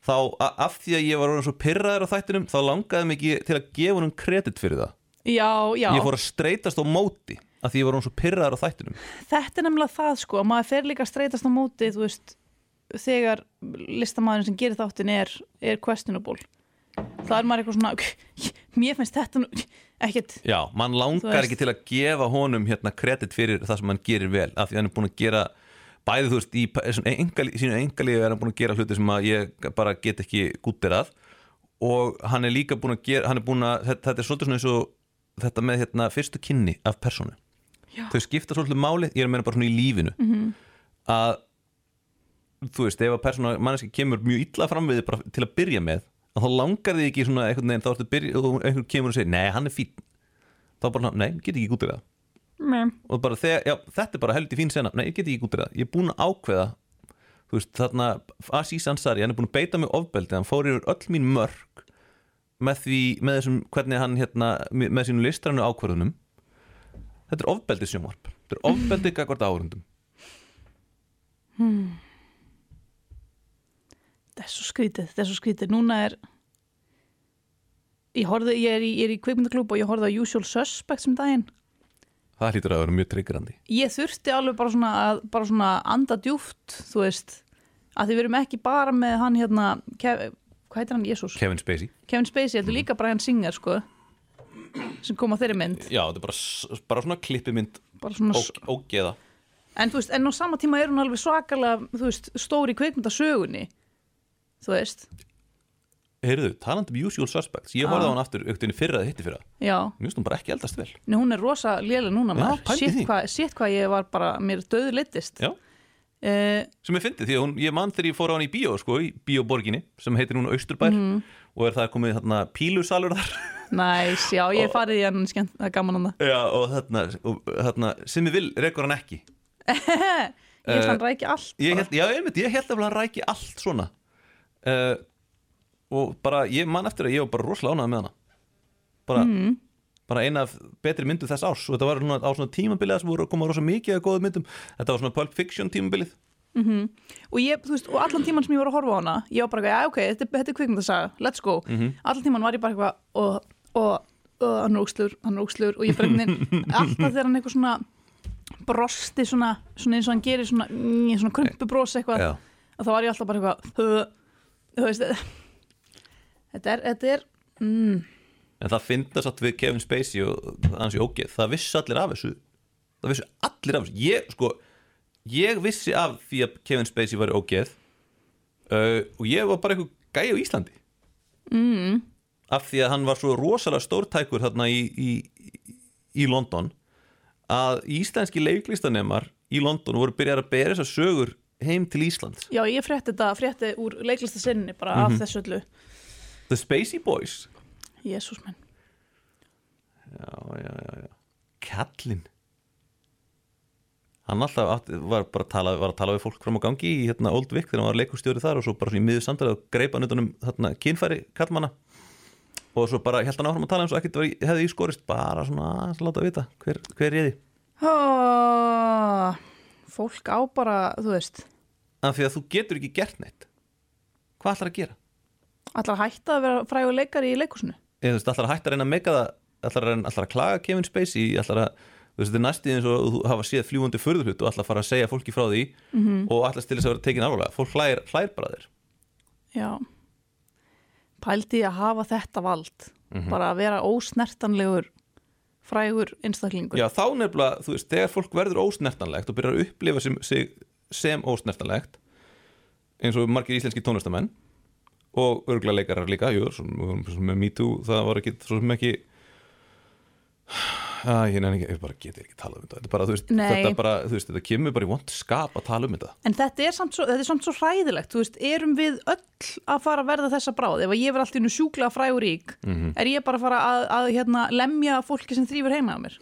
þá af því að ég var orðinn svo pyrraður á þættinum þá langaði mig til að gefa honum kredit fyrir það Já, já, ég fór að streytast á móti af því ég var orðinn svo pyrraður á þættinum. Þetta er nefnilega það sko að maður fer líka að streytast á móti þú veist, þegar listamæðurinn sem gerir þáttin er, er questionable. Það er maður eitthvað svona mér finnst þetta nú ekkert. Já, mann langar ekki til að gefa honum hérna kredit fyrir það sem hann gerir vel af því að hann er búin að gera bæði þú veist í p- svona engal, sínu engalífi er hann búin að gera hluti sem að ég bara get ekki gúttir að og hann er líka búin að gera hann er búin að, þetta er svolítið svona eins og þetta með hérna fyrstu kynni af persónu Já. þau skipta svolítið máli, ég er að meina bara svona í lífinu Mhm. að þú veist, ef að persóna manneski kemur mjög illa fram við bara til að byrja með að þá langar þig ekki svona einhvern veginn þá ertu byrja og einhvern kemur og segir, nei, hann er fín þá bara, nei, ég get ekki gúttir það Nei. og bara þegar, já, þetta er bara heldur fín sena nei, ég get ekki gúttir það, ég er búin að ákveða þú veist, þarna Aziz Ansari, hann er búin að beita mig ofbeldi hann fór yfir öll mín mörg með því, með þessum, hvernig hann hérna, með sínum listrannu ákvörðunum. Þetta er ofbeldi sjónvarp þetta er ofbeldi gagvart áhörundum þetta er svo skrítið, þetta er svo skrítið. Núna er ég, horfði, ég er í, er í kveikmyndaklúb og ég horfði á Usual Suspects um daginn. Það hlýtur að vera mjög tryggrandi ég þurfti alveg bara svona að bara svona anda djúft, þú veist að því við erum ekki bara með hann hérna hvað heitir hann, Jésús? Kevin Spacey. Kevin Spacey, þetta er líka Brian Singer sko sem kom á þeirri mynd. Já, þetta er bara, s- bara svona klippimynd. Bara svona, og, og geða en þú veist, en á sama tíma er hún alveg svakalega, þú veist, stóri kveikmyndasögunni þú veist, heyrðu, talandi um Usual Suspects ég horfði á hann aftur auktinni fyrra eða hitti fyrra. Já. Mér finnst hún bara ekki eldast vel. Nei, hún er rosa léleg núna Já, maður. pældi Sitt því. hvað, sitt hvað ég var bara, mér döðu litist já uh, sem ég fyndi því að hún, ég mann þegar ég fór á hann í bíó sko, í bíóborginni sem heitir núna Austurbær Mhm. og er það komið þarna pílusalur þar. Næs, já, ég hef farið í hann skemmt, það er gaman hann já, og þarna, og, þarna sem ég vil rekur hann ekki. Ég held Eh, hann ræki allt ég held, já, einmitt, ég held að hann ræki allt svona. Uh, og bara ég man eftir að ég var bara rosalega ánægð með hana. Bara, Mhm. Bara eina af betri myndu þess árs. Og þetta var svona, á svona tímabilið sem voru að koma rosa mikið að góða myndum. Þetta var svona Pulp Fiction tímabilið. Og, ég, veist, og allan tíman sem ég var að horfa á hana ég var bara, já ok, þetta, er- þetta er kvikmyndasaga let's go, Mhm. allan tíman var ég bara eitthvað og, og, og hann er ógslur hann er ógslur og ég bara einhvern alltaf þegar hann eitthvað svona brosti svona, svona eins og hann gerir svona, mm, svona krumpubros eitthvað þá var ég alltaf bara eitthvað þú veist þetta er, þetta er mm, En það finnast að við Kevin Spacey og hans í ógeð, það vissi allir af þessu. Það vissi allir af þessu. Ég, sko, ég vissi af því að Kevin Spacey var í ógeð uh, og ég var bara eitthvað gæi á Íslandi. Mm. af því að hann var svo rosalega stórtækur þarna í, í, í London að íslenski leiklistanemar í London voru byrjar að bera þessar sögur heim til Íslands. Já ég frétti þetta, frétti úr leiklista sinni bara Mhm. af þessu öllu. The Spacey Boys Jésús menn já, já, já, já. Kallinn. Hann alltaf átti, var bara að tala, var að tala við fólk fram á gangi í hérna, Old Vic þegar hann var leikustjóri þar og svo bara í miður samtalið og greipa hann utan um hérna, kynfæri kallmanna og svo bara held hann áfram að tala eins og ekkert var hefði í skorist bara svona að láta vita hver, hver er þið oh, fólk á bara, þú veist. Af því að þú getur ekki gert neitt. Hvað ætlar að gera? allar hætta að vera frægur leikari í leikusinu þú veist, ætlar að hætta að reyna að meka það ætlar að, að klaga Kevin Spacey ætlar að, þú veist, þetta er næstíð eins og þú hafa séð fljúandi förðurhlut og ætlar að fara að segja fólki frá því -hmm. og ætlar til þess að vera tekin alvarlega. Fólk hlægir, bara þér. Já. Pældi að hafa þetta vald. Bara að vera ósnertanlegur frægur einstaklingur. Já, þá nefnilega, þú veist, þegar fólk verður ósnertanlegt og byrjar að upplifa sem, sig sem ósnertanlegt eins og margir íslenski tónlistamenn og örgulega leikarar líka, jú, svo, svo með Me Too, það var ekki, svo sem ekki Æ, ég nefnir ekki, ég bara geti ekki talað um þetta, þetta bara, veist, þetta bara, veist, þetta kemur bara í vond skap að tala um þetta En þetta er samt svo, er samt svo hræðilegt, veist, erum við öll að fara að verða þessa bráð? Ef að ég verð alltaf innu sjúklega frægur rík, er ég bara að fara að, að hérna, lemja fólki sem þrýfur heima á mér?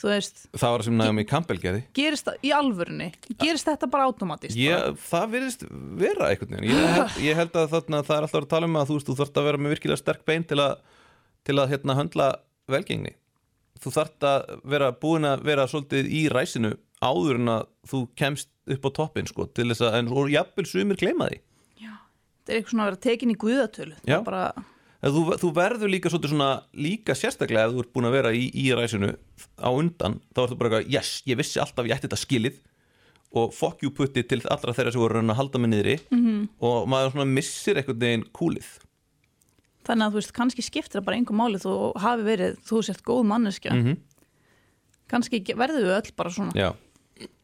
Þú veist, Það var sem Naomi Campbell gerði gerist það í alvörunni? Gerist þetta bara automatist? ég, Það virðist vera einhvern veginn ég held, ég held að þarna, það er alltaf að tala um að þú veist, þú þarft að vera með virkilega sterk bein til að, til að hérna, höndla velgengni þú þarft að vera búin að vera svolítið í ræsinu áður en að þú kemst upp á toppin sko, til þess að, en jafnvel sumir gleyma því Þetta er eitthvað svona að vera tekin í guðatölu. Já. Bara, þú, þú verður líka svona líka sérstaklega ef þú ert búin að vera í, í ræsinu á undan, þá ertu bara eitthvað yes, ég vissi alltaf ég ætti þetta skilið og fuck you putti til allra þeirra sem voru að að halda mig niðri -hmm. og maður svona missir einhvern veginn kúlið þannig að þú veist, kannski skiptir það bara einhver máli þú hafi verið, þú sért góð manneskja. Mhm. Kannski ge- verðum við öll bara svona. Já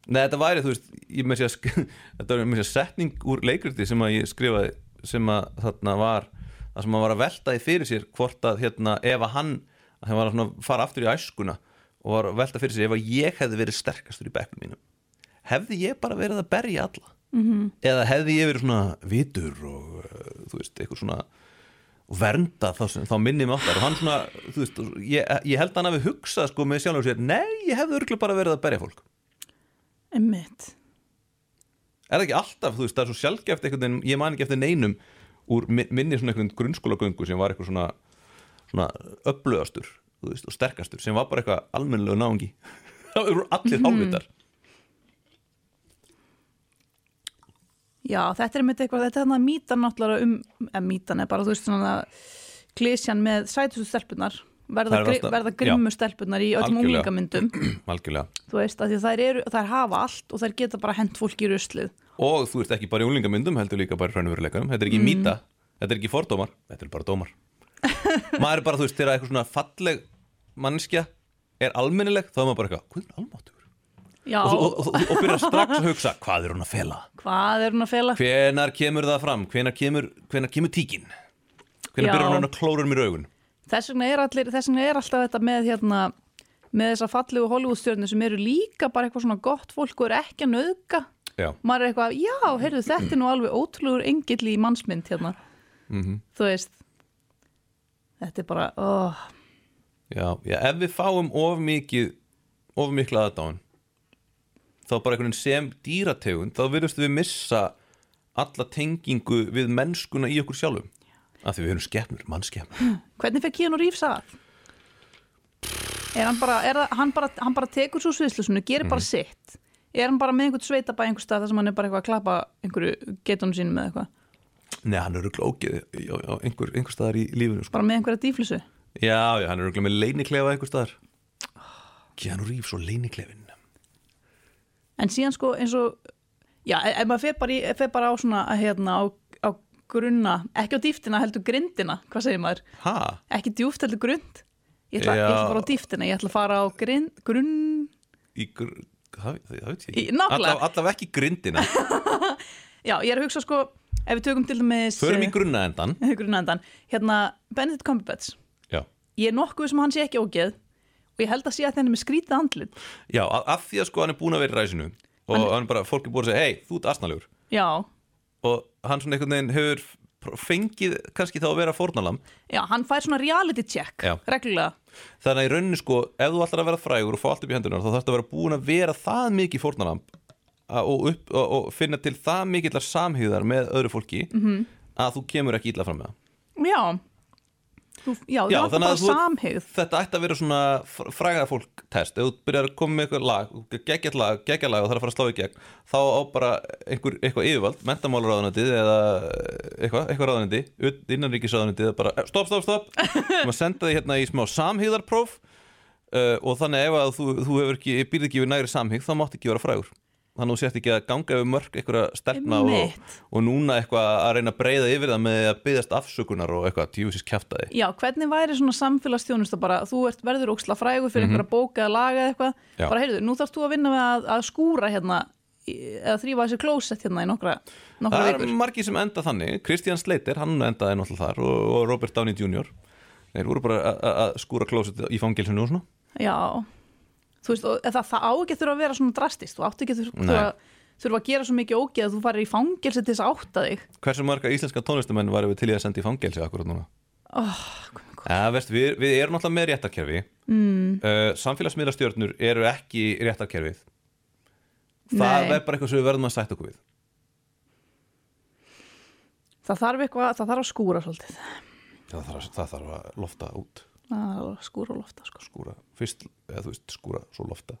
Nei, þetta væri, þú veist, ég með sér þetta var með sér setning úr leikriti sem að ég skrifaði sem að þarna var það sem að var að velta því fyrir sér hvort að hérna, ef að hann að hann var að fara aftur í æskuna og var að velta fyrir sér ef að ég hefði verið sterkastur í bekknum mínum hefði ég bara verið að berja alla -hmm. eða hefði ég verið svona vitur og uh, þú veist, eitthvað svona og vernda þá, þá minni mig áttar og hann svona, þú veist, ég, ég held að hann hafi hugsað sko með sjálfur sér, nei, ég hefði örgulega bara verið að berja fólk Einmitt. er það ekki alltaf, þú veist, það er svo sjálfgeft einhvern veginn, ég man ekki eftir neinum úr mi- minni svona einhvern grunnskólagöngu sem var eitthvað svona, svona öflugastur, og sterkastur sem var bara eitthvað almennilegu náungi. Það eru allir hálfvitar. Já, þetta er einmitt eitthvað, þetta er þannig að mítan náttúrulega um, eða mítan er bara, þú veist, svona klísjan með sætustu stelpunar, verða, gri, alltaf- verða grimmu stelpunar í öllum unglingamyndum, algjörlega, þú veist, þær, eru, þær hafa allt og þær geta bara hent fólki í ruslið. Og þú veist ekki bara í úlingamyndum heldur líka bara í raunveruleikanum, þetta er ekki mýta þetta er ekki fordómar, þetta er bara dómar. Maður er bara, þú veist, þegar eitthvað svona falleg mannskja er almennileg, þá er maður bara eitthvað, hvað er almáttugur. Já, og, og, og, og byrja strax að hugsa, hvað er hún að fela? Hvað er hún að fela? hvenar kemur það fram? Hvenar kemur, hvenar kemur tíkin? Hvenar Já. byrjar hún að klóra mér augun? Þess vegna er, allir, þess vegna er alltaf þetta með hérna, með þessa fallegu Hollywoodstjörnu sem eru líka bara eitthvað svona gott fólk og eru ekki að nöðga. Já, Maður er eitthvað, já, heyrðu, þetta er nú alveg ótrúlegur engill í mannsmynd hérna. Mhm. Þú veist, þetta er bara, oh, já, já ef við fáum of mikið of mikla aðdáin þá bara einhvern veginn sem dýrategund þá virðumst við missa alla tengingu við mennskuna í okkur sjálfum af því við erum skepnur, mannskepnur hvernig fyrir Keanu Reeves að? Er hann bara, er hann bara, hann bara tekur svo sviðslusunu, gerir bara sitt. Er hann bara með einhvern sveitabæ einhver stað þar sem hann er bara eitthvað að klappa einhverju getunum sínum með eitthvað? Nei, hann er ógeð já, já, einhver, einhver staðar í lífinu sko. Bara með einhverja dýflissu? Já, já, hann er röglega með leyniklefa einhver staðar Keanu Reeves og leyniklefin En síðan sko eins og, já, ef ef maður fer bara, í, fer bara á svona, hérna, á, á grunna, ekki á dýftina, heldur grindina, hvað segir maður? Ha? Ekki djúft, heldur grund? Ég ætla, ég ætla að fara á dýftina, ég ætla að fara á grind, grunn, Í gr... Það, það, veit ég ekki. Alla- Allavega ekki grindina. Já, ég er að hugsa sko, ef við tökum til dæmis... Förum í grunna endan grunnaendan, hérna, Benedict Cumberbatch, Já, ég er nokkuð sem hann sé ekki ógeð og ég held að sé að þenni með skrítið andlit. já af því að sko hann er búin að vera í ræsinu og hann er bara, fólk er búin að segja, hei, þú ert asnalegur Já, og hann svona einhvern veginn hefur fengið kannski þá að vera fórnalam Já, hann fær svona reality check Já. reglulega þannig að í rauninni sko, ef þú ætlar að vera frægur og fá allt upp í hendunar, þá þarfst að vera búin að vera það mikið fórnalam og, upp, og, og finna til það mikillar samhýðar með öðru fólki Mhm. að þú kemur ekki illa fram með það Já, þú, já, Já, þannig bara að þú- samhigð þetta ætti að vera svona fr- frægað fólk test, ef þú byrjar að koma með eitthvað lag geggjart lag, geggjart lag og er að fara að slá í gegn þá á bara einhver, eitthvað yfirvald mentamálaráðunandið eða eitthvað, eitthvað ráðunandi, innanríkisráðunandið bara, eh, stopp, stopp, stopp. Sem að senda því hérna í smá samhýðarpróf uh, og þannig ef að þú, þú hefur ekki, býrð ekki við næri samhýð þá mátt ekki vera frægur þannig að þú sért ekki að ganga yfir mörg einhverja stelpna og, og núna eitthvað að reyna að breyða yfir það með að byggðast afsökunar og eitthvað tjúsis kjaftaði Já, hvernig væri svona samfélagsþjónusta bara, þú ert verður óksla frægur fyrir einhverja bóka eða laga eða eitthvað, Mhm. Já. bara heyrðu, nú þarfst þú að vinna með að, að skúra hérna eða þrýfa þessi klósett hérna í nokkra, nokkra Það er vikur margir sem enda þannig Kristján Sleiter, hann endaði náttúrulega þar og, og Robert Downey Jr. Þeir voru bara að- skúra klóset í fangilsinu og svona Já, þú veist, það, það á ekki að þurfa að vera svona drastist, þú átt ekki að þurfa, Nei. þurfa, að gera svo mikið ógeð að þú farir í fangelsi til þess að átta þig Hversu marga íslenska tónlistamenn varum við til í að senda í fangelsi akkurat núna? oh, Ja, veist, við, við erum náttúrulega með réttarkerfi mm. uh, Samfélagsmiðlastjörnur eru ekki réttarkerfið Það Nei. er bara eitthvað sem við verðum að sætta okkur við Það þarf eitthvað, það þarf að skúra svolítið Það þarf, það þarf að lofta út að skúra og lofta sko. skúra, fyrst, eða þú veist, skúra svo lofta.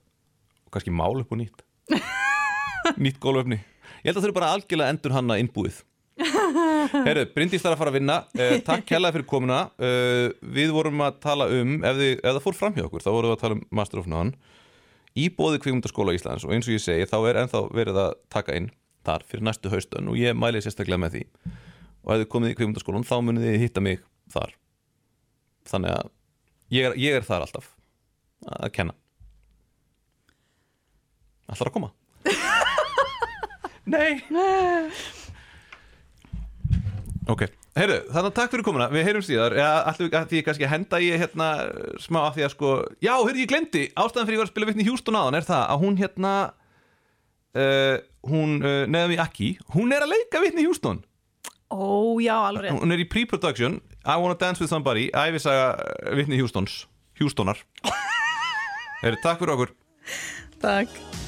Og kannski mál upp og nýtt. Nýtt gólöfni ég held að þau eru bara algjörlega endur hanna innbúið. Herru, Bryndís þarf að fara að vinna. Uh, Takk kærlega fyrir komuna. Uh, Við vorum að tala um ef, þið, ef það fór fram hjá okkur, þá vorum við að tala um Master of None. Í bóði kvikmyndaskóla Íslands og eins og ég segi, þá er ennþá verið að taka inn þar fyrir næstu haustun og ég mæli sérstaklega með því. Og ef þið komið í kvikmyndaskólan þá munið þið hitta mig þar. Þannig að ég er, ég er þar alltaf að kenna. Ætlar að koma? Nei. Ok, heyrðu, þannig að takk fyrir komuna. Við heyrum síðar, ja, alltaf að því kannski að henda ég hérna smá af því að sko Já, heyrðu, ég glemdi, ástæðan fyrir ég var að spila vitni Hjústun áðan er það að hún hérna uh, hún, uh, neðan við Aki hún er að leika vitni Hjústun Ó, já, alveg hún er í pre-production I wanna dance with somebody æfisaga Whitney Houstons Houstonar. Heyrðu, takk fyrir okkur. Takk